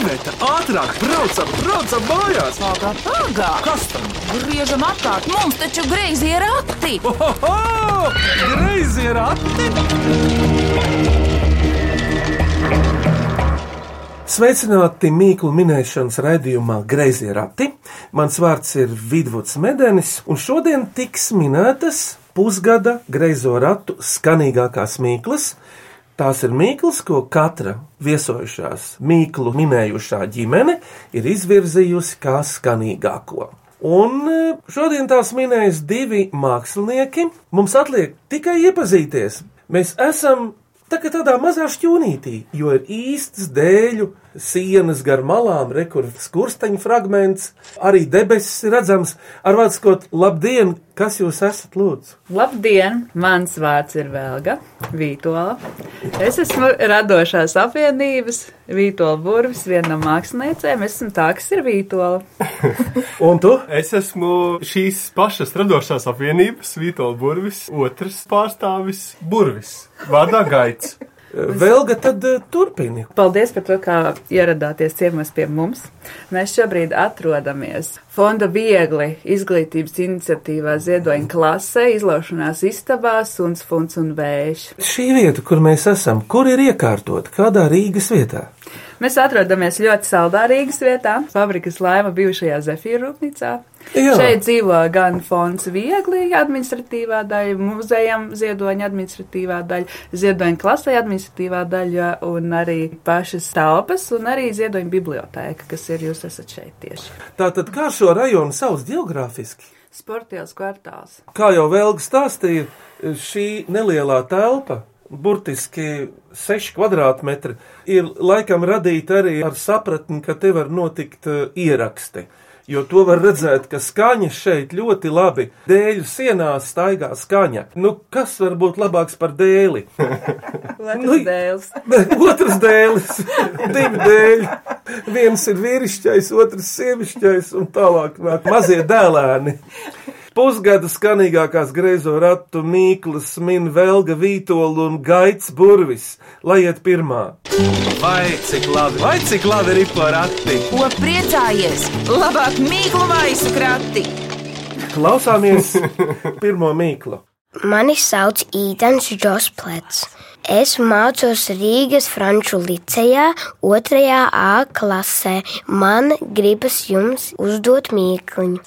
Iveta, ātrāk, braucam, braucam mājās! Pagā, pagā! Kas tam? Griežam apkārt, mums taču greizi ir rati! Ohoho! Greizi ir ati! Sveicināti Mīklu minēšanas raidījumā Greizie rati. Mans vārds ir Vidvuds Medenis, un šodien tiks minētas pusgada greizo ratu skanīgākās mīklas. Tās ir mīklas, ko katra viesojušās mīklu minējušā ģimene ir izvirzījusi kā skanīgāko. Un e, šodien tās minēs divi mākslinieki. Mums atliek tikai iepazīties. Mēs esam tā tādā mazā šķūnītī, jo ir īstas dēļu sienas gar malām, rekurors skursteņa fragments, arī debesis redzams. Ar vārdu sakot, labdien, kas jūs esat lūdzu? Labdien! Mans vārds ir Vēlga Vītola. Es esmu radošās apvienības Vītola Burvis, viena no māksliniecēm. Es esmu tā, kas ir Vītola. Un tu? Es esmu šīs pašas radošās apvienības, Vītola Burvis, otrs pārstāvis Burvis, vārdā Gaits. Vēlga tad eh, turpini. Paldies par to, kā ieradāties ciemos pie mums. Mēs šobrīd atrodamies Fonda Viegli izglītības iniciatīvā Ziedoņa klasē, izlaušanās istabā, suns, funs un vējš. Šī vieta, kur mēs esam, kur ir iekārtot, kādā Rīgas vietā? Mēs atrodamies ļoti saldā Rīgas vietā, fabrikas laima bijušajā Zefīra rūpnīcā. Jā. Šeit dzīvo gan fonds viegli administratīvā daļa, muzejam ziedoņa administratīvā daļa, ziedoņa klasē administratīvā daļa un arī pašas telpas un arī ziedoņa bibliotēka, kas ir jūs esat šeit tieši. Tātad, kā šo rajonu sauc geogrāfiski? Sportielas kvartāls. Kā jau Vēlga stāstīja, šī nelielā telpa, burtiski 6 kvadrātmetri, ir laikam radīta arī ar sapratni, ka te var notikt uh, ieraksti. Jo to var redzēt, ka skaņa šeit ļoti labi. Dēļu sienās staigā skaņa. Nu, kas var būt labāks par dēli? Nu, dēls. Otrs dēlis, divi dēļi. Viens ir vīrišķais, otrs sievišķais, un tālāk nāk mazie dēlēni. Pusgada skanīgākās greizo ratu mīklas min Velga Vītola un Gaits Burvis. Lai iet pirmā. Vai cik labi, vai cik labi ir porati! Ko priecājies? Labāk mīklu maisu krati! Klausāmies pirmo mīklu. Mani sauc Ītens Džosplets. Es mācos Rīgas Franču licejā, otrajā A klasē. Man gribas jums uzdot mīkliņu.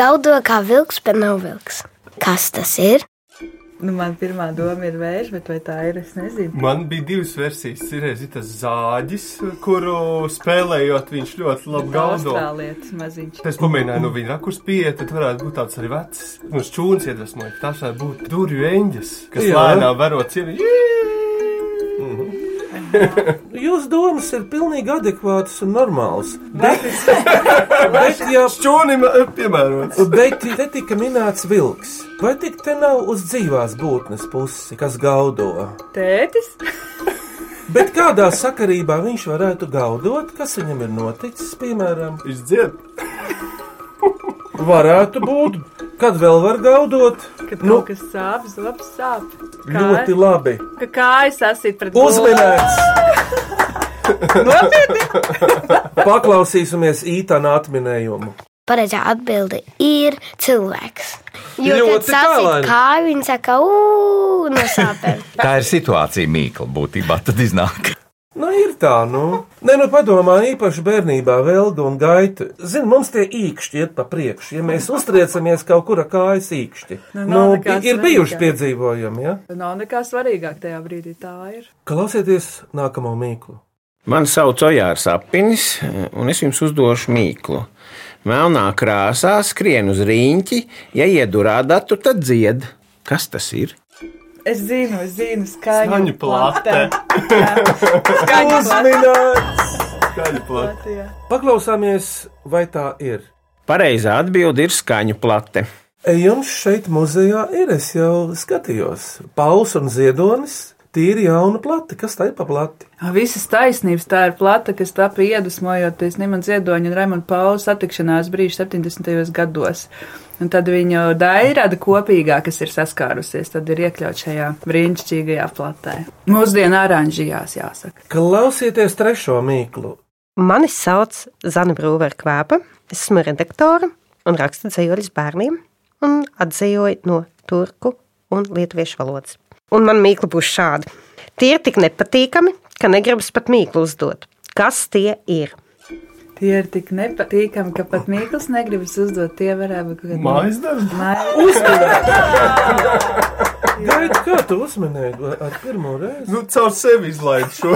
Gaudo kā vilks, bet nav vilks. Kas tas ir? Nu, man pirmā doma ir vējš, bet vai tā ir, es nezinu. Man bija divas versijas. Ir arī tas zāģis, kuru spēlējot, viņš ļoti labi gaudo. Es pamēģināju no viņa rakursa pieiet, tad varētu būt tāds arī vecs. Un šķūns iedvesmoja. Tas varētu būt durvju eņģis, kas Jā. lēnām vero cienu. Jūsu domas ir pilnīgi adekvātas un normālas. Bet, bet ja Šķūnim piemērots. Bet te tika minēts vilks. Vai tik te nav uz dzīvās būtnes pusi, kas gaudo? Tētis? Bet kādā sakarībā viņš varētu gaudot, kas viņam ir noticis, piemēram, Viņš dzied. Varētu būt, kad vēl var gaudot? Kad Nu, kaut kas sāp, zops sāp. ļoti labi. Ka kājas asit pret Uzminēts! Nopietni! Paklausīsimies īstenā atminējumu. Pareizā atbilde ir cilvēks. Jo Ļoti tālaini. kāju, viņi saka, uu, no sāpēm. Tā ir situācija, Mīkla, būtībā tad iznāk. Nu, tā, nu. Nē, nu, padomā, īpaši bērnībā, velga un gaita. Zini, mums tie īkšķi iet pa priekšu. Ja mēs uztriecamies kaut kur ar kājas īkšķi, Nu, nu, nu, ir bijuši svarīgāk. piedzīvojumi, ja? Nav nekā svarīgāk tajā brīdī, tā ir. Klausieties nākamo mīklu. Mani sauc Ojārs Apinis, un es jums uzdošu mīklu. Melnā krāsā skrien uz rīņķi, ja iedurā datu, tad dzied. Kas tas ir? Es zinu, es zinu, skaņu, Skaņu plate. Skaņu plate. Uzminēts! Plati. plate. Paklausāmies, vai tā ir. Pareizā atbilde ir skaņu plate. Jums šeit muzejā ir, es jau skatījos, Pauls un Ziedonis. Tīri jauna plate, kas tā ir pa plati? Visas taisnības tā ir plata, kas tapa iedvesmojoties Nimana Ziedoņa un Raimona Paula satikšanās brīža 70. gados. Un tad viņu dairada kopīgā, kas ir saskārusies, tad ir iekļaut šajā brīnišķīgajā platē. Mūsdienu oranžījās, jāsaka. Klausieties trešo mīklu. Mani sauc Zana Brūvera Kvēpa. Es esmu redaktore un rakstu dzīvoļus bērniem un atzīvoju no turku un lietuviešu valodas. Un man mīkla būs šādi. Tie ir tik nepatīkami, ka negribas pat mīklu uzdot. Kas tie ir? Tie ir tik nepatīkami, ka pat Mikls negribas uzdot. Tie varētu būt kaut Mājas darbi? Gaidi, kā tu uzmanēji ar pirmo reizi? Nu, caur sevi izlaidu šo.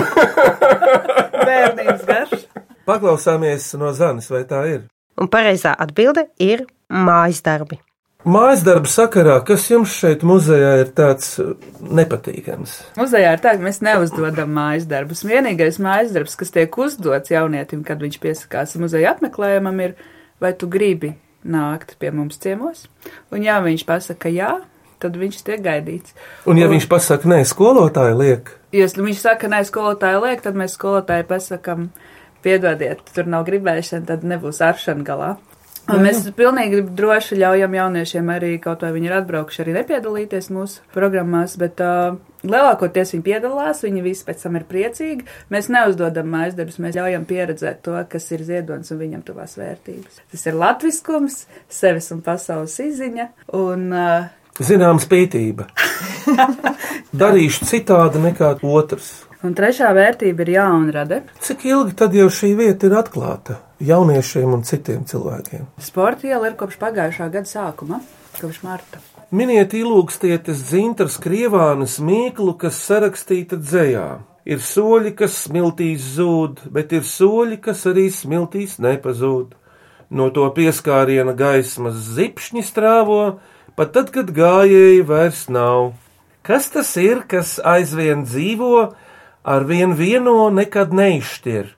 bērnības garš. Paklausāmies no Zanes, vai tā ir? Un pareizā atbilde ir mājas darbi. Mājas darba sakarā, kas jums šeit muzejā ir tāds uh, nepatīkams? Muzejā ir tā, ka mēs neuzdodam mājas darbus. Vienīgais mājas darbs, kas tiek uzdots jaunietim, kad viņš piesakās muzeja apmeklējumam, ir, vai tu gribi nākt pie mums ciemos? Un ja viņš pasaka jā, tad viņš tiek gaidīts. Un ja un, viņš pasaka nē, skolotāji liek? Ja viņš saka nē, skolotāji liek, tad mēs skolotāji pasakam, piedodiet, tur nav gribēšana, tad nebūs aršana galā. Un mēs pilnīgi droši ļaujam jauniešiem arī, kaut vai viņi ir atbraukuši, arī nepiedalīties mūsu programmās, bet uh, lielākoties viņi piedalās, viņi visi pēc tam ir priecīgi. Mēs neuzdodam mājas darbus, mēs ļaujam pieredzēt to, kas ir ziedonis un viņam tuvās vērtības. Tas ir latviskums, sevis un pasaules izziņa un. Uh, Zinām, spītība. Darīšu citādi nekā otrs. Un trešā vērtība ir jaunrade. Cik ilgi tad jau šī vieta ir atklāta jauniešiem un citiem cilvēkiem? Sporta iela ir kopš pagājušā gada sākuma, kopš marta. Miniet ilūkstietes dzintras krievānas mīklu, kas sarakstīta dzējā. Ir soļi, kas smiltīs zūd, bet ir soļi, kas arī smiltīs nepazūd. No to pieskāriena gaismas zipšņi strāvo, pat tad, kad gājēji vairs nav. Kas tas ir, kas aizvien dzīvo, ar vien vieno nekad neizšķir.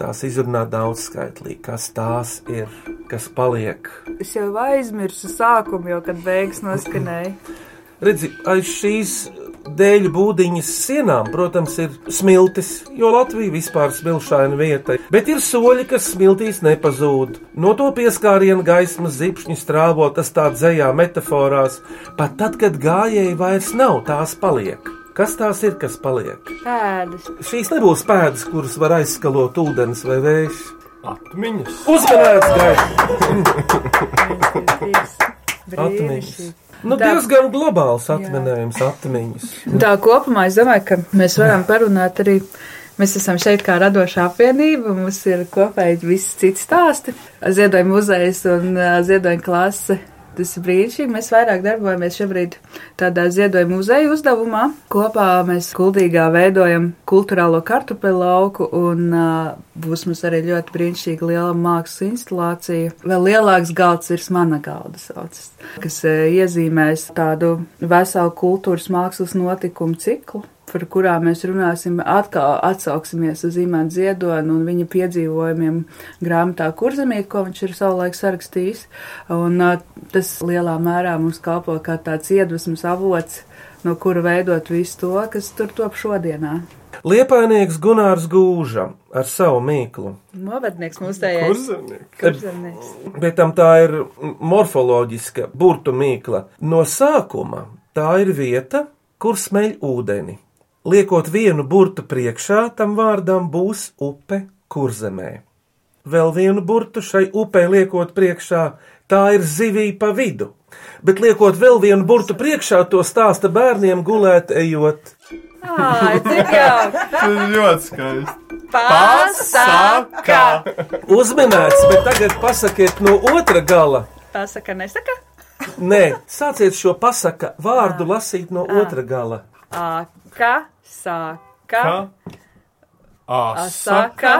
Tās izrunā daudzskaitlīgi, kas tās ir, kas paliek. Es jau aizmirsu sākumu, jau kad beigas noskanēja. Redzi, aiz šīs dēļu būdiņas sienām, protams, ir smiltis, jo Latvija vispār smilšaina vieta, bet ir soļi, kas smiltīs nepazūd. No to pieskāriena gaismas zipšņi strāvo, tas tā dzējā metaforās, pat tad, kad gājēji vairs nav, tās paliek. Kas tās ir, kas paliek? Pēdas. Šīs nebūs pēdas, kuras var aizskalot ūdens vai vējš. Atmiņas. Uzmanīts, gaiss! Atmiņas. Nu, tā, diezgan globāls atminējums, atmiņas. Tā kopumā es domāju, ka mēs varam parunāt arī. Mēs esam šeit kā radošā apvienība, mums ir kopēji visi citi stāsti. Ziedojuma muzejs un ziedojuma klase Tas ir brīnišķīgi. Mēs vairāk darbojamies šobrīd tādā ziedojuma muzeja uzdevumā. Kopā mēs kuldīgā veidojam kultūrālo kartupeļu lauku un uh, būs mums arī ļoti brīnišķīga liela mākslas instalācija. Vēl lielāks galds ir mana galda saucas, kas uh, iezīmēs tādu veselu kultūras mākslas notikumu ciklu par kurām mēs runāsim, atkal atsauksimies uz Imants Ziedonu un viņa piedzīvojumiem grāmatā Kurzemī, ko viņš ir savulaik sarakstījis. Un tas lielā mērā mums kalpo kā tāds iedvesmas avots, no kura veidot visu to, kas tur top šodienā. Liepainieks Gunārs Gūža ar savu mīklu. Novednieks mūsējais. Kurzemnieks. Bet tam tā ir morfoloģiska burtu mīkla. No sākuma tā ir vieta, kur smeļ ūdeni. Liekot vienu burtu priekšā, tam vārdam būs upe kurzemē. Vēl vienu burtu šai upē liekot priekšā, tā ir zivī pa vidu, bet liekot vēl vienu burtu priekšā, to stāsta bērniem gulēt ejot. Ai, cik jau! Tas ir ļoti skaisti. Pasaka! Uzminēts, bet tagad pasakiet no otra gala. Pasaka, nesaka? Nē, sāciet šo pasaka vārdu lasīt no otra gala. Aka, saka, Asaka.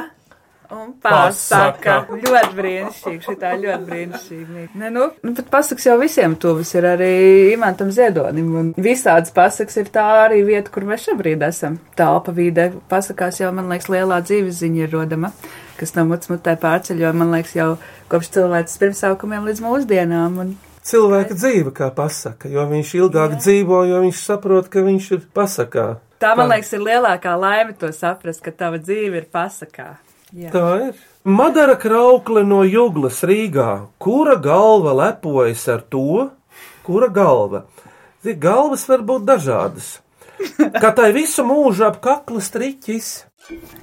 un pasaka. Ļoti brīnišķīgi, šī tā ļoti brīnišķīgi. Ne, nu, nu, pat pasaks jau visiem tuvis ir arī imantam ziedonim, un visādas pasaks ir tā arī vieta, kur mēs šobrīd esam. Telpa vīdē pasakās jau, man liekas, lielā dzīves ziņa ir rodama, kas no muts mutē pārceļo, man liekas, jau kopš cilvēces pirmsākumiem līdz mūsdienām. Un, Cilvēka dzīve, kā pasaka, jo viņš ilgāk Jā. dzīvo, jo viņš saprot, ka viņš ir pasakā. Tā, man liekas, ir lielākā laime to saprast, ka tava dzīve ir pasakā. Jā. Tā ir. Madara kraukle no Juglas Rīgā. Kura galva lepojas ar to? Kura galva? Zik, galvas var būt dažādas. Kā tai visu mūžu ap kakla striķis,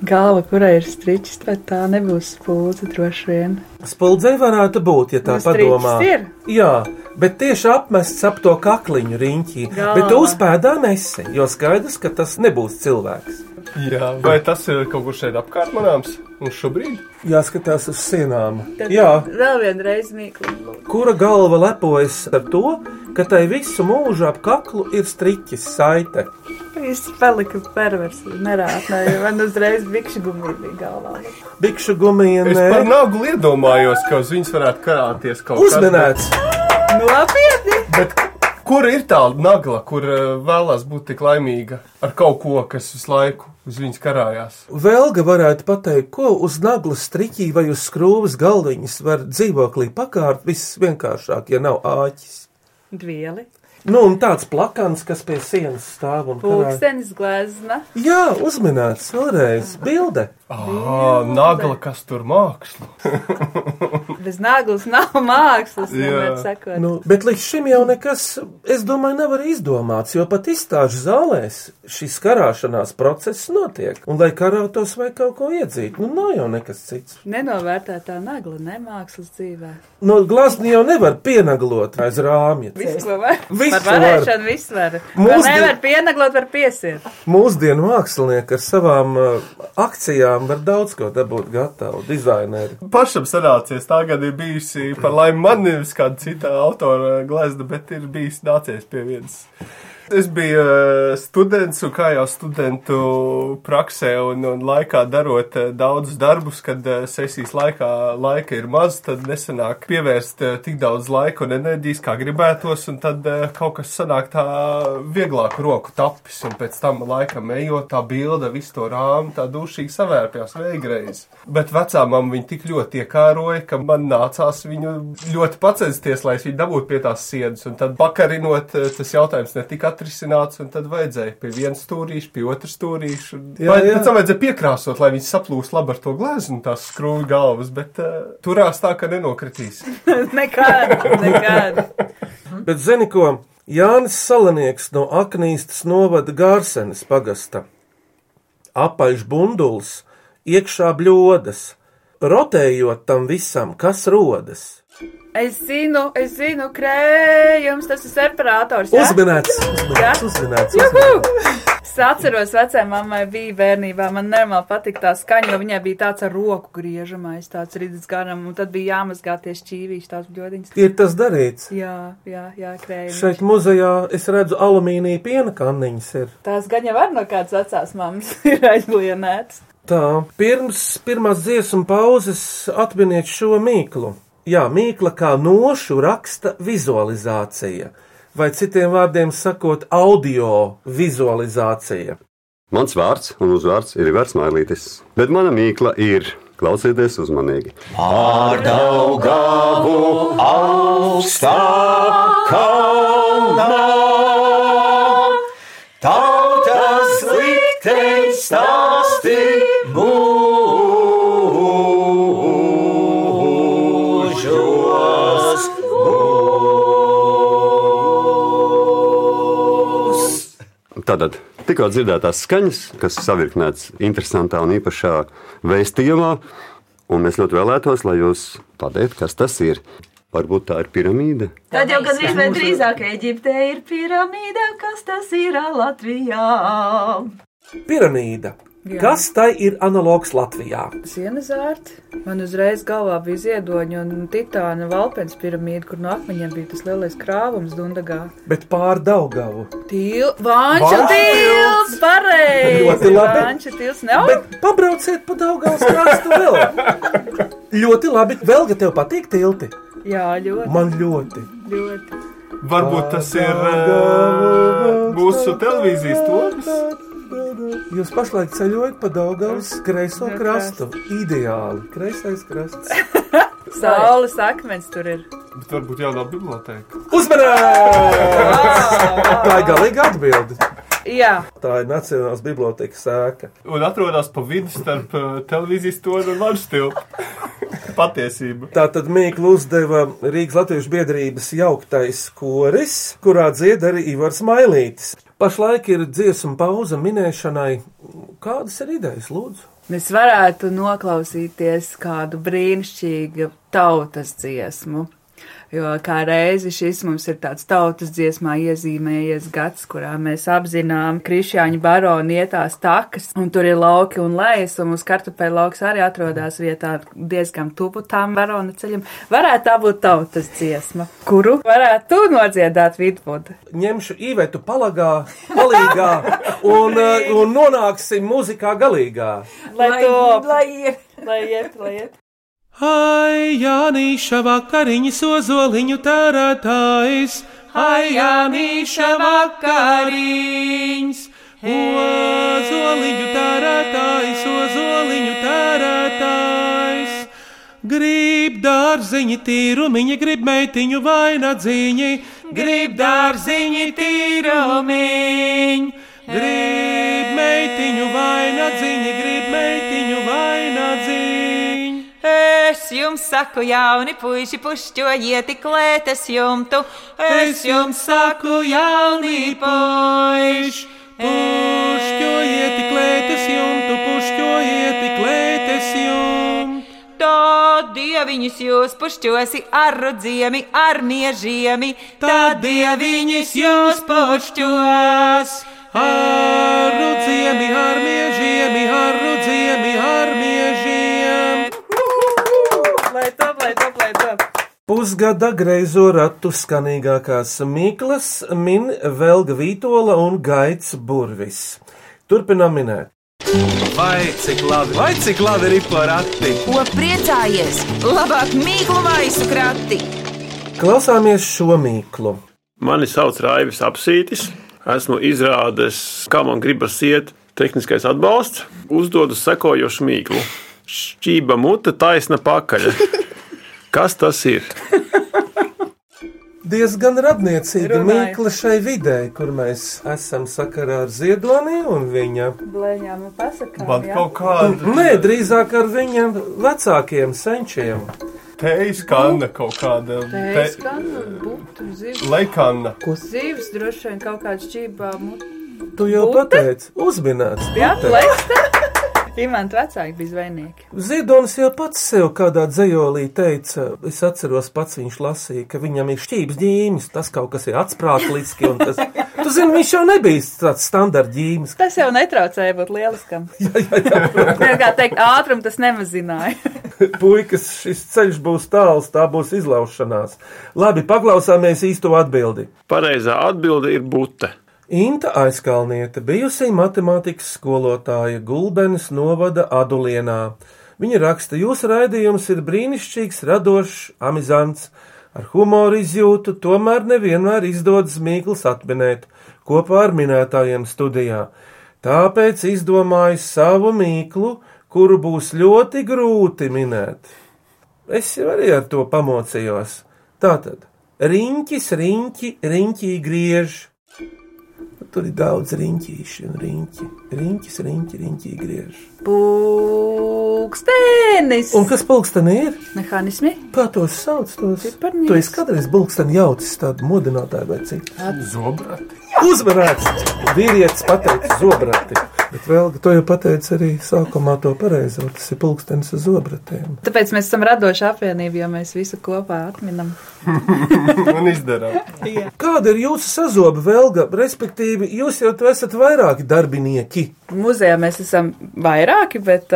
Galva, kurai ir striķis, bet tā nebūs spūdze droši vien. Spuldzei varētu būt, ja tā Nu, striķis padomā. ir. Jā, bet tieši apmests ap to kakliņu riņķī. Galva. Bet tu uzpēdā nesi, jo skaidrs, ka tas nebūs cilvēks. Jā, vai tas ir kaut kur šeit apkārt manāms? Un šobrīd? Jāskatās uz sienām. Tad Jā, Vēl vienreiz mīklu. kura galva lepojas ar to, ka tai visu mūžu ap kaklu ir striķis saite. Viss palika perversi, nerātnē, jo man uzreiz bikšu gumija bija galvā. Bikšu gumija Es par nē. nagu iedomājos, ka uz viņas varētu karāties kaut kas. Uzminēts! Nopietni! Bet kur ir tā nagla, kur eh, vēlās būt tik laimīga ar kaut ko, kas visu laiku uz viņas karājās? Vēlga varētu pateikt, ko uz naglas striķī vai uz skrūves galdiņas var dzīvoklī pakārt viss vienkāršāk, ja nav āķis. Dvieli. Nu, un tāds plakans, kas pie sienas stāv un karāj. Pūkstenis glezna. Jā, uzminēts vēlreiz bilde. Ah, nagla, kas tur māksla. Bez naglas nav mākslas, vienmēr sakot. Nu, bet līdz šim jau nekas, es domāju, nav arī izdomāts, jo pat izstāžu zālēs šis karāšanās process notiek. Un lai karātos vai kaut ko iedzīt, nu nav jau nekas cits. Nenovērtētā nagla, ne mākslas dzīvē. No glazni jau nevar pienaglot aiz rāmja. Viss, ko var. Visu Par varēšanu viss var. Mūsdien- Mūsdien... Nevar pienaglot, var piesiet. Mūsdienu mākslinieki ar savām uh, akcijām var daudz ko dabūt gatavu, dizaineri. Pašam sanācies, tagad ir bijusi par laimi man nevis kāda cita autora glezna, bet ir bijis nācies pie vienas. Es biju eh, students, un kā jau studentu praksē, un, un laikā darot eh, daudzus darbus, kad eh, sesijas laikā laika ir maz, tad nesanāk pievērst tik daudz laika un enerģijas, kā gribētos, un tad kaut kas sanāk tā vieglāk roku tapis, un pēc tam laikam ejot tā bilde, visu to rāmu, tā dušīgi savērpjās veigreiz. Bet vecā mamma viņu tik ļoti iekāroja, ka man nācās viņu ļoti pacensties, lai es viņu dabūtu pie tās sienas, un tad pakarinot, tas jautājums netika atrisināts, un tad vajadzēja pie viena stūrīša, pie otra stūrīša. Jā, Vai jā. pēc tam vajadzēja piekrāsot, lai viņas saplūst labi ar to gleznu, tās skrūvi galvas, bet uh, turās tā, ka nenokritīs. nekāda, nekāda. Bet zini ko? Jānis Salanieks no Aknīstas novada Gārsenes pagasta. Apaļš bunduls, iekšā bļodas, rotējot tam visam, kas rodas. Es zinu, es zinu, krējums, tas ir separātors. jā? Uzminēts, uzminēts, uzminēts. Uzminēts. Es atceros, vecai mammai bija bērnībā. Man nenormāli patika tā skaņa, jo viņai bija tāds ar roku griežamais, tāds rītas garam, un tad bija jāmazgāties čīvīši tās bļodiņas. Ir tas darīts. Jā, jā, jā, krējums. Šeit muzejā es redzu alumīnija piena kanniņas. Ir. Tās gan jau var no kādas vecās mammas ir aizlienētas. Tā, pirms pirmās dziesmu pauzes atminiet šo mīklu. Jā, mīkla kā nošu raksta vizualizācija, vai citiem vārdiem sakot, audio vizualizācija. Mans vārds un uzvārds ir Ivars Mailītis, bet mana mīkla ir klausieties uzmanīgi. Pār Daugavu augstā kalnā. Tautas likteņš stāsti Tātad tikko dzirdētās skaņas, kas savirknētas interesantā un īpašā vēstījumā, un mēs ļoti vēlētos, lai jūs pateiktu, kas tas ir. Varbūt tā ir piramīda. Tad jau gandrīz vai drīzāk Eģiptē ir piramīda, kas tas ir Latvijā. Piramīda. Jā. Kas tai ir analogs Latvijā? Sienas vārti. Man uzreiz galvā bija ziedoņa un titāna valpens piramīda, kur no akmeņiem bija tas lielais krāvums Dundagā. Bet pār Daugavu. Til, Vāņša Vāņu tils, pareizi! Ļoti labi. Vāņša tils, ne? Bet pabrauciet pa Daugavas krastu vēl. ļoti labi. Vēl, ka tev patīk tilti? Jā, ļoti, Man ļoti. ļoti. Varbūt tas ir uh, mūsu televīzijas tornis. Jūs pašlaik ceļojat pa Daugavas kreiso krastu. Ideāli. Kreisais krasts. Saules akmens tur ir. Bet varbūt jaunā biblioteka. Uzmanības! Tā ir galīga atbilde. Jā, Tā ir Nacionālās bibliotekas sēka. Un atrodas pa vidu starp uh, televīzijas torni un manas tiltu. Patiesība. Tātad Mīklu uzdeva Rīgas Latviešu biedrības jauktais koris, kurā dzied arī Ivars Mailītis. Pašlaik ir dziesmu pauza minēšanai. Kādas ir idejas, lūdzu? Mēs varētu noklausīties kādu brīnišķīgu tautas dziesmu. Jo kā reizi šis mums ir tāds tautas dziesmā iezīmējies gads, kurā mēs apzinām krišāņu baronu ietās takas, un tur ir lauki un lejas, un mums kartupeļu lauks arī atrodas vietā diezgan tuvu tām barona ceļam. Varētu tā būt tautas dziesma, kuru varētu tu nodziedāt vidvudu. Ņemšu īvetu palagā, palīgā un, eh, un nonāksim muzikā galīgā. Lai to, lai ir. lai iet, lai iet. Ai, Jānīša vakariņas ozoliņu tērētājs, ai, Jānīša vakariņas, ozoliņu tērētājs, ozoliņu tērētājs. Grib dārziņi tīrumiņi, grib meitiņu vainagdziņi, grib dārziņi tīrumiņi, grib meitiņu vainagdziņi, grib meitiņu vainagdziņi. Es jums saku, jauni puiši, pušķojiet klētes jumtu. Es jums saku, jauni puiši, pušķojiet klētes jumtu, pušķojiet klētes jumtu. Tā dieviņus jūs pušķosi ar rudziemi, ar miežiemi. Tad dieviņas jūs pušķos, ar rudziemi, ar miežiemi, ar rudziemi, ar miežiem. Lai top, lai top, lai top. Pusgada greizo ratu skanīgākās Miklas min Velga Vītola un Gaits Burvis. Turpinām minēt. Vai cik labi, vai cik labi ir porati? Ko priecājies? Labāk mīklu maisu krati! Klausāmies šo mīklu. Mani sauc Raivis Apsītis. Esmu izrādījis, kā man gribas iet, tehniskais atbalsts. Uzdodu sekojošu mīklu. Šķība mute, taisna pakaļ. Kas tas ir? Diezgan radniecīga mīkla šai vidē, kur mēs esam sakarā ar Ziedoni un viņa. Blēņām un pasakām. Man jā. kaut kāda Nē, drīzāk ar viņa vecākiem senčiem. teijas kanna, kaut kāda Teiks, ka nu, būtu zivs. leikanna. Zivs droši vien kaut kāds šķībā. Tu jau pateici, uzminēts. Jā, bute. Imants vecāki bija zvejnieki. Ziedonis jau pats sev kādā dzējolī teica, es atceros pats viņš lasīja, ka viņam ir šķības ģīmis, tas kaut kas ir atsprātliski, un tas, tu zini, viņš jau nebija tāds standart ģīmis. Tas jau netraucēja būt lieliskam. jā, jā, jā. Kā teikt, ātrumu tas nemazināja. Puikas, šis ceļš būs tāls, tā būs izlaušanās. Labi, paklausāmies īsto atbildi. Pareizā atbilde ir bute. Inta aizkalniete bijusī matemātikas skolotāja Gulbenes novada Adulienā. Viņa raksta, jūsu raidījums ir brīnišķīgs, radošs, amizants, ar humoru izjūtu, tomēr nevienmēr izdodas mīkls atminēt kopā ar minētājiem studijā. Tāpēc izdomāju savu mīklu, kuru būs ļoti grūti minēt. Es jau arī ar to pamocījos. Tātad, riņķis, riņķi, riņķī griež. Tur ir daudz riņķīšu un riņķi. Riņķis, riņķi, riņķī griež. Pūkstēnis. Un kas pulksteni ir? Mehānismi? Kā tos sauc? Tos? Tu esi kādreiz pulksteni jaucis tādu modinātāju vai citu? Zobrati. Uzmanēts! Vīrietis pateica zobrati. Bet vēl, to jau pateica arī sākumā to pareizo. Tas ir pulkstenis ar zobratiem. Tāpēc mēs esam radoši apvienība, jo mēs visu kopā atminam. Un izdarām. Kāda ir jūsu sazoba vēlga? Respektīvi, jūs jau esat vairāki darbinieki. Muzejā mēs esam vairāki, bet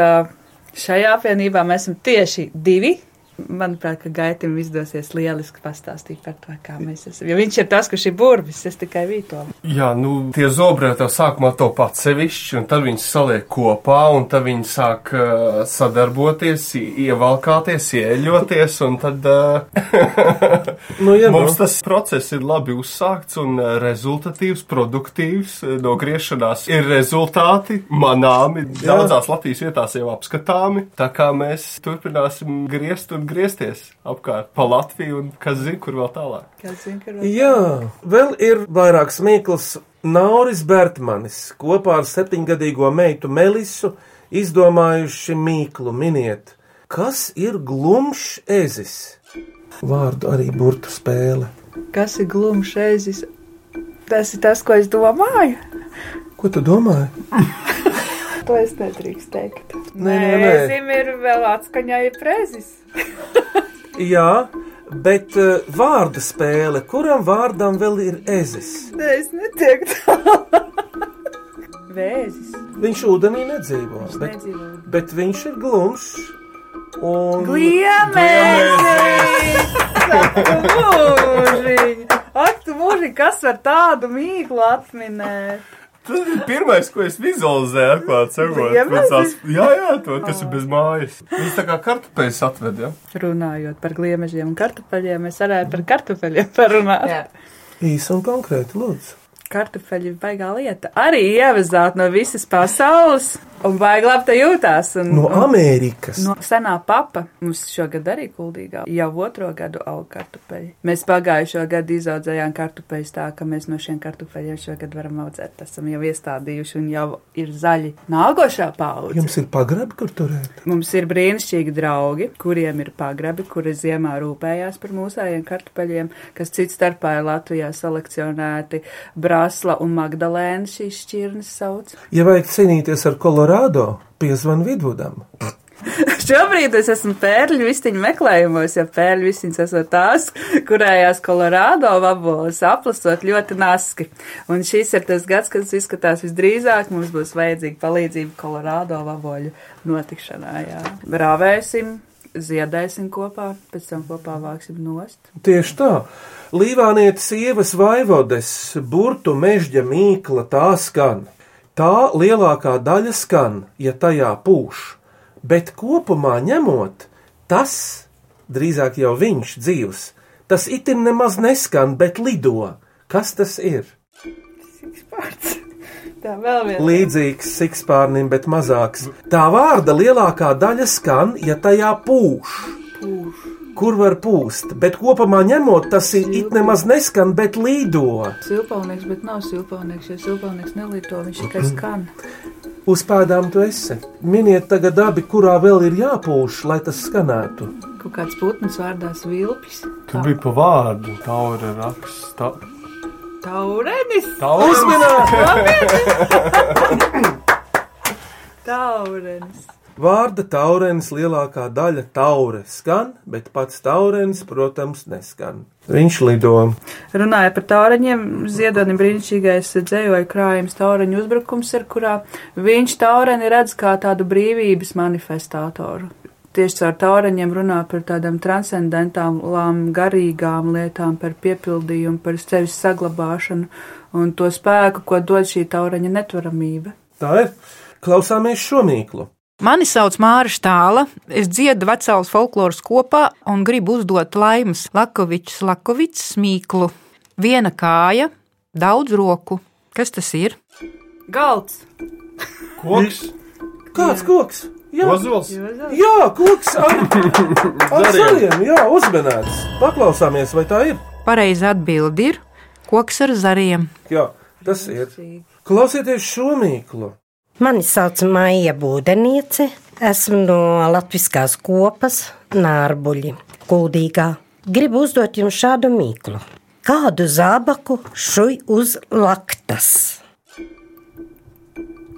šajā apvienībā mēs esam tieši divi. Manuprāt, ka Gaitim izdosies lieliski pastāstīt par to, kā mēs esam. Jo viņš ir tas, kurš ir burvis, es tikai vītolu. Jā, nu, tie zobrēti jau sākumā to pats sevišķi, un tad viņi saliek kopā, un tad viņi sāk uh, sadarboties, i- ievalkāties, ieļoties, un tad uh, Nu, jā, mums nu. tas process ir labi uzsākts un rezultatīvs, produktīvs. No griešanās ir rezultāti manāmi, daudzās Latvijas vietās jau apskatāmi, tā kā mēs turpināsim griezt un griezties apkārt pa Latviju, un kas zina, kur vēl tālāk. Kas zina, ka Jā, vēl ir vairāks mīkls. Nauris Bertmanis kopā ar septiņgadīgo meitu Melisu izdomājuši mīklu miniet. Kas ir glumšs ezis? Vārdu arī burtu spēle. Kas ir glumšs ezis? Tas ir tas, ko es domāju. Ko tu domāji? To es nedrīkst teikt. Nē, nē, nē. Ezim ir vēl atskaņā ir prezis. Jā, bet uh, vārdu spēle, kuram vārdam vēl ir ezis? Nē, es netieku tā. Vēzis. Viņš ūdenī nedzīvo, bet, nedzīvo. bet viņš ir glumšs. Un... Gliemēs! Ak, tu mūžiņ! Ak, tu mūžiņ, kas var tādu mīklu atminēt? Tas ir pirmais, ko es vizualizēju, atklāti sakot. Tās- Jā, jā, to, kas ir bez mājas. Viņš tā kā kartupeļs atved, jā. Runājot par gliemežiem un kartupeļiem, mēs varētu par kartupeļiem parunāt. Īsi un konkrēti, lūdzu. Kartupeļi ir baigā lieta. Arī ievezāt no visas pasaules un baigi labi te jūtās. Un, No Amerikas. No senā papa mums šogad arī kuldīgā jau otro gadu aug kartupeļi. Mēs pagājušo gadu izaudzējām kartupeļus tā, ka mēs no šiem kartupeļiem šogad varam audzēt. Esam jau iestādījuši un jau ir zaļi nākošā paudze. Jums ir pagrabi, kur turēt? Mums ir brīnišķīgi draugi, kuriem ir pagrabi, kuri ziemā rūpējās par mūsējiem kartupeļiem, kas cits starpā ir Latvijā selekcionēti Brasla un Magdalēna šīs šķirnes sauc. Ja vajag cīnīties ar Kolorādo, piezvan Vidvudam. Šobrīd es esmu pērļu vistiņu meklējumos, jo pērļu vistiņas esat tās, kurējās Kolorādo vaboles aplasot ļoti naski. Un šis ir tas gads, kad izskatās visdrīzāk mums būs vajadzīga palīdzība Kolorādo vaboļu notikšanā. Jā. Rāvēsim, ziedēsim kopā, pēc tam kopā vāksim nost. Tieši tā. Līvānietes sievas vaivodes, burtu mežģa mīkla tā skan. Tā lielākā daļa skan, ja tajā pūš, bet kopumā ņemot, tas, drīzāk jau viņš dzīvs, tas itin nemaz neskan, bet lido. Kas tas ir? Tā vēl viena. Līdzīgs sikspārnim, bet mazāks. Tā vārda lielākā daļa skan, ja tajā pūš. Kur var pūst, bet kopumā ņemot, tas ir it nemaz neskan, bet lido. Silpalnieks, bet nav silpalnieks, jo silpalnieks nelīto, viņš tikai skan. Uz pēdām tu esi. Miniet tagad abi, kurā vēl ir jāpūš, lai tas skanētu. Kaut kāds putns vārdās vilpis. Tu biji pa vārdu, taura raksts. Taurenis! Taurenis! Vārda taurenis lielākā daļa taure skan, bet pats taurenis, protams, neskan. Viņš lido. Runāja par taureņiem, ziedonim brīnišķīgais dzējoja krājums taureņu uzbrukums, ar kurā viņš taureni redz kā tādu brīvības manifestātoru. Tieši caur taureņiem runā par tādām transcendentām, garīgām lietām, par piepildījumu, par sevis saglabāšanu un to spēku, ko dod šī taureņa netvaramība. Tā ir. Klausāmies šo mīklu. Mani sauc Māra Štāla, es dziedu vecālas folkloras kopā un gribu uzdot laimas Lakovičs Lakovits smīklu. Viena kāja, daudz roku. Kas tas ir? Galds! Koks! Kāds koks? Jā, Ozols? Jā, koks ar, ar zariem, jā, uzmanēts. Paklausāmies, vai tā ir? Pareizi atbildi ir koks ar zariem. Jā, tas ir. Klausieties šo mīklu. Mani sauc Maija Būdeniece. Esmu no Latvijas kopas Nārbuļi, Kuldīgā. Gribu uzdot jums šādu mīklu. Kādu zābaku šuj uz laktas?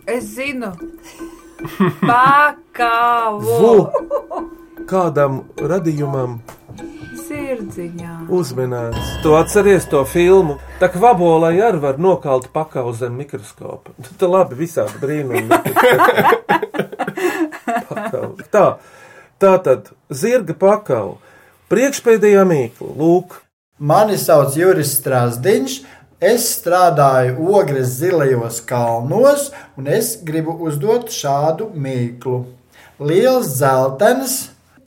Es zinu! Pakāvu! Vu. Kādam radījumam Sirdziņā! uzmanīts. Tu atceries to filmu. Tā kā vabolai arī var nokalt pakalu zem mikroskopa. Tā labi, visādi brīnumi. Tā, tā tad zirga pakalu. Priekšpēdējā mīkla, lūk, Mani sauc Juris Strasdiņš. Es strādāju ogres zilajos kalnos, un es gribu uzdot šādu mīklu. Liels dzeltenis,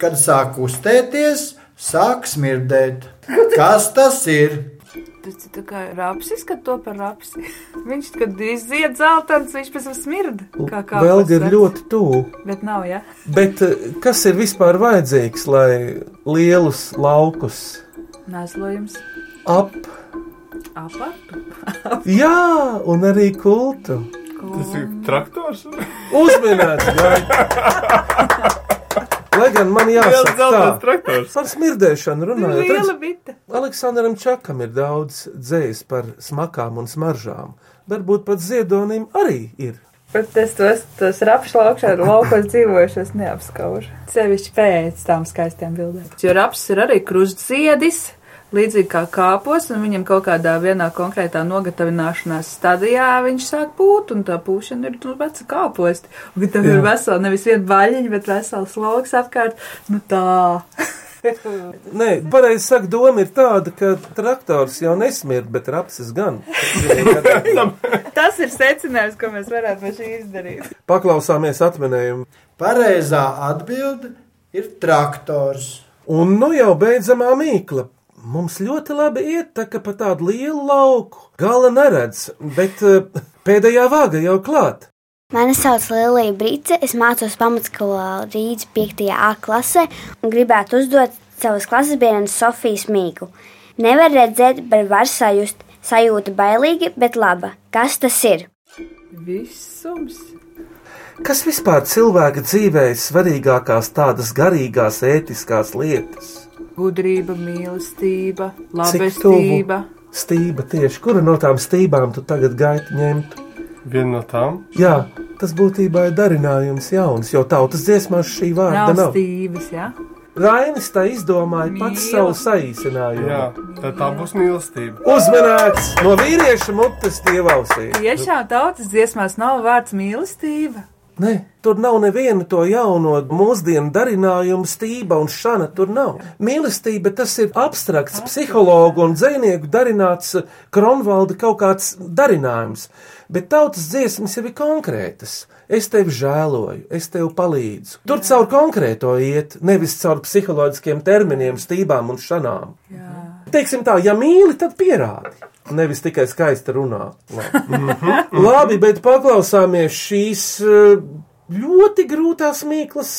kad sāk kustēties, sāk smirdēt. Kas tas ir? Tas ir tā kā rapsis, kad to par rapsi. Viņš, kad iziet zeltains, viņš pēc tam smirda. Kā kā Velga ir ļoti tuvu. Bet nav, ja? Bet eh, kas ir vispār vajadzīgs, lai lielus laukus Nēslojums. ap? Apartu. Jā, un arī kultu. Tas ir traktors. Uzmanīts, lai, lai gan man jāsaka, tā, traktors. par smirdēšanu runājot. Liela bita. Aleksandram Čakam ir daudz dzējs par smakām un smaržām. Varbūt pat ziedonim arī ir. Bet es tos, tos rapšu laukšā laukos dzīvojušos neapskaužu. Sevišķi pēc tām skaistām bildēm. Jo raps ir arī krustziedis. Līdzīgi kā kāpos, un viņam kaut kādā vienā konkrētā nogatavināšanās stadijā viņš sāk pūt, un tā pūšana ir nu, veca kāposti. Un tam Jā. ir vesela, nevis viena baļķiņa, bet vesels loks apkārt. Nu tā. Nē, pareizi saka, doma ir tāda, ka traktors jau nesmird, bet rapsis gan. Tas ir secinājums, ko mēs varētu no šī izdarīt. Paklausāmies atminējumu. Pareizā atbilde ir traktors. Un nu jau beidzamā mīkla. Mums ļoti labi iet tā, ka pa tādu lielu lauku gala neredz, bet eh, pēdējā vāga jau klāt. Mani sauc Lilija Brīce, es mācos pamatskolā Rīgas 5. A klasē un gribētu uzdot savas klases biedrenes Sofijas mīklu. Nevar redzēt, bet var sajust. Sajūta bailīga, bet laba. Kas tas ir? Visums. Kas vispār cilvēka dzīvē ir svarīgākās tādas garīgās, ētiskās lietas? Gudrība, mīlestība, labestība. Stība tieši. Kura no tām stībām tu tagad gaitu ņemt? Viena no tām. Jā, tas būtībā ir darinājums jauns, jo tautas dziesmās šī vārda Nav nav. stības, jā. Rainis tā izdomāja pats savu saīsinājumu. Jā, tad tā būs mīlestība. Uzmanēts no vīrieša mutes dievausī. Tiešām tautas dziesmās nav vārds mīlestība. Nē, tur nav neviena to jauno mūsdienu darinājumu, stība un šana. Tur nav. Mīlestība tas ir abstrakts, psihologu un dzinieku darināts Kronvalda kaut kāds darinājums. Bet tautas dziesmas jau ir konkrētas. Es tevi žēloju, es tev palīdzu. Tur caur konkrēto iet, nevis caur psiholoģiskiem terminiem, stībām un šanām. Teiksim tā, ja mīli, tad pierādi. Nevis tikai skaisti runā. Labi, Labi bet paklausāmies šīs eh, ļoti grūtās mīklas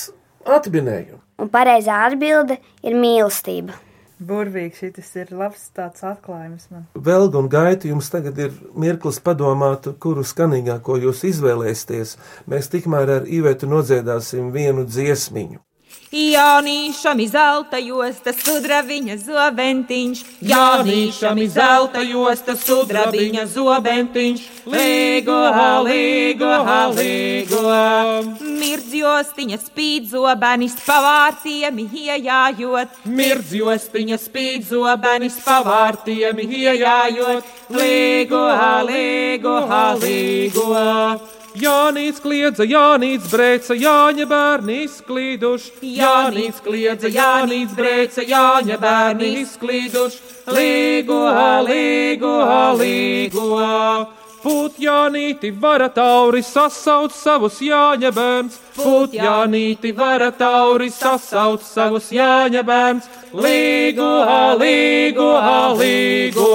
atminējumu. Un pareizā atbilde ir mīlestība. Burvīgi šis ir labs tāds atklājums man. Velga un gaita jums tagad ir mirklis padomāt, kuru skanīgāko jūs izvēlēsieties. Mēs tikmēr ar Ivetu nodziedāsim vienu dziesmiņu. Jānīšam izelta josta, sudrabiņa zobentiņš. Jānīšam izelta josta, sudrabiņa zobentiņš. Līgo, līgo, līgo. Mirdz jostiņa spīd zobenis pavārtiem iejājot. Mirdz jostiņa spīd zobenis pavārtiem iejājot. Līgo, līgo, līgo. Jānis kliedza, Jānis brēca, Jāņa bērni izklīduši. Jānis kliedza, Jānis brēca, Jāņa bērni izklīduši. Līgo, līgo, līgo. Pūt Jānīti vara tauri sasauc savus Jāņa bērns. Pūt Jānīti vara tauri sasauc savus Jāņa bērns. Līgo, līgo, līgo.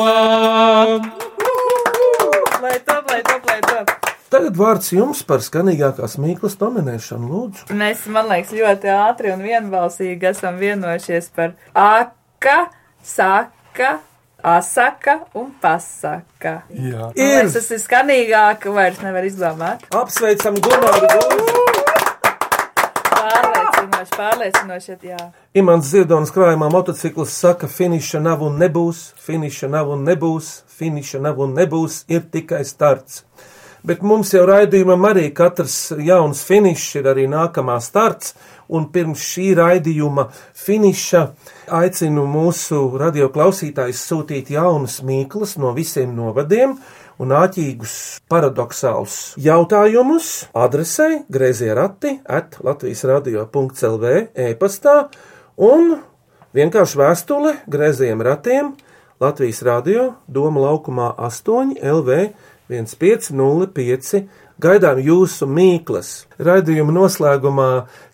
Lai top, lai top, lai top. Tagad vārds jums par skanīgākās mīklas nominēšanu, lūdzu. Mēs, man liekas, ļoti ātri un vienbalsīgi esam vienojušies par aka, saka, asaka un pasaka. Jā. Man liekas, tas ir skanīgāk, vairs nevar izdomāt. Apsveicam Gulbu! Pārliecinoši, pārliecinoši, jā. Imants Ziedonis krājumā motociklis saka, finiša nav un nebūs, finiša nav un nebūs, finiša nav un nebūs, ir tikai starts. Bet mums jau raidījumam arī katrs jauns finišs ir arī nākamā starts, un pirms šī raidījuma finiša aicinu mūsu radio klausītājus sūtīt jaunas mīklas no visiem novadiem un āķīgus paradoxālus jautājumus adresei grazījā rati at Latvijas radio.lv e-pastā un vienkārši vēstule grazījiem ratiem Latvijas radio Doma laukumā 8 LV 1505. Gaidām jūsu mīklas. Raidījuma noslēgumā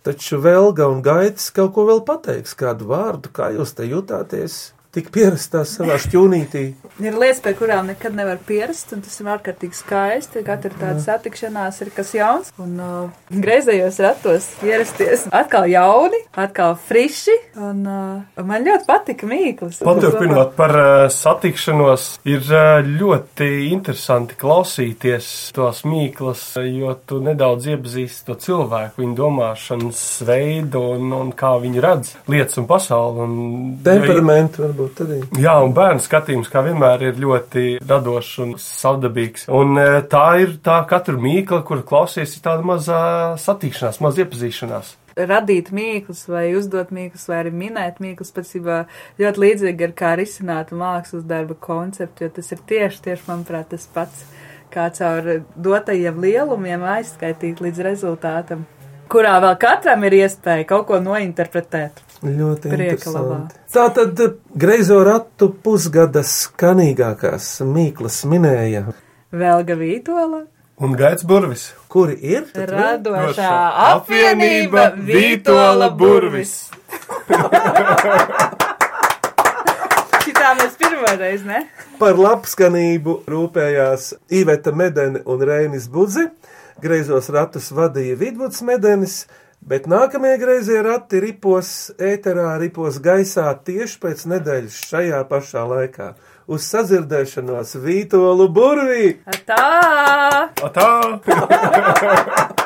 taču Velga un Gaits kaut ko vēl pateiks, kādu vārdu, kā jūs te jutāties. Tik pierastā savā šķūnītī. Ir lietas, pie kurām nekad nevar pierast, un tas ir ārkārtīgi skaisti. Katra tāda satikšanās ir kas jauns. Un uh, greizējos ratos ierasties atkal jauni, atkal friši. Un, uh, man ļoti patika mīklas. Paturpinot par uh, satikšanos, ir uh, ļoti interesanti klausīties tos mīklas, jo tu nedaudz iepazīsti to cilvēku, viņa domāšanas veidu un, un kā viņi redz lietas un pasauli. Un, Temperamentu varbūt arī. Jā, un bērnu skatījums, kā vienmēr, ir ļoti radošs un savdabīgs. Un e, tā ir tā katra mīkla, kur klausies, ir tāda mazā satikšanās, maza iepazīšanās. Radīt mīklus, vai uzdot mīklus, vai arī minēt mīklus, patiesībā ļoti līdzīgi ar kā risināt mākslas darba konceptu, jo tas ir tieši, tieši, manuprāt, tas pats, kā caur dotajiem lielumiem aizskaitīt līdz rezultātam, kurā vēl katram ir iespēja kaut ko nointerpretēt. Ļoti Prieka labā. interesanti. Tā tad greizo ratu pusgada skanīgākās mīklas minēja. Velga Vītola. Un Gaits Burvis. Kuri ir? Radošā apvienība Vītola Burvis. Šitā mēs pirmoreiz, ne? Par labskanību rūpējās Iveta Medeni un Reinis Budzi. Greizos ratus vadīja Vidvuds Medenis, bet nākamie greizie rati ripos ēterā, ripos gaisā tieši pēc nedēļas šajā pašā laikā. Uz sadzirdēšanos Vītolu burvī! Tā! Tā!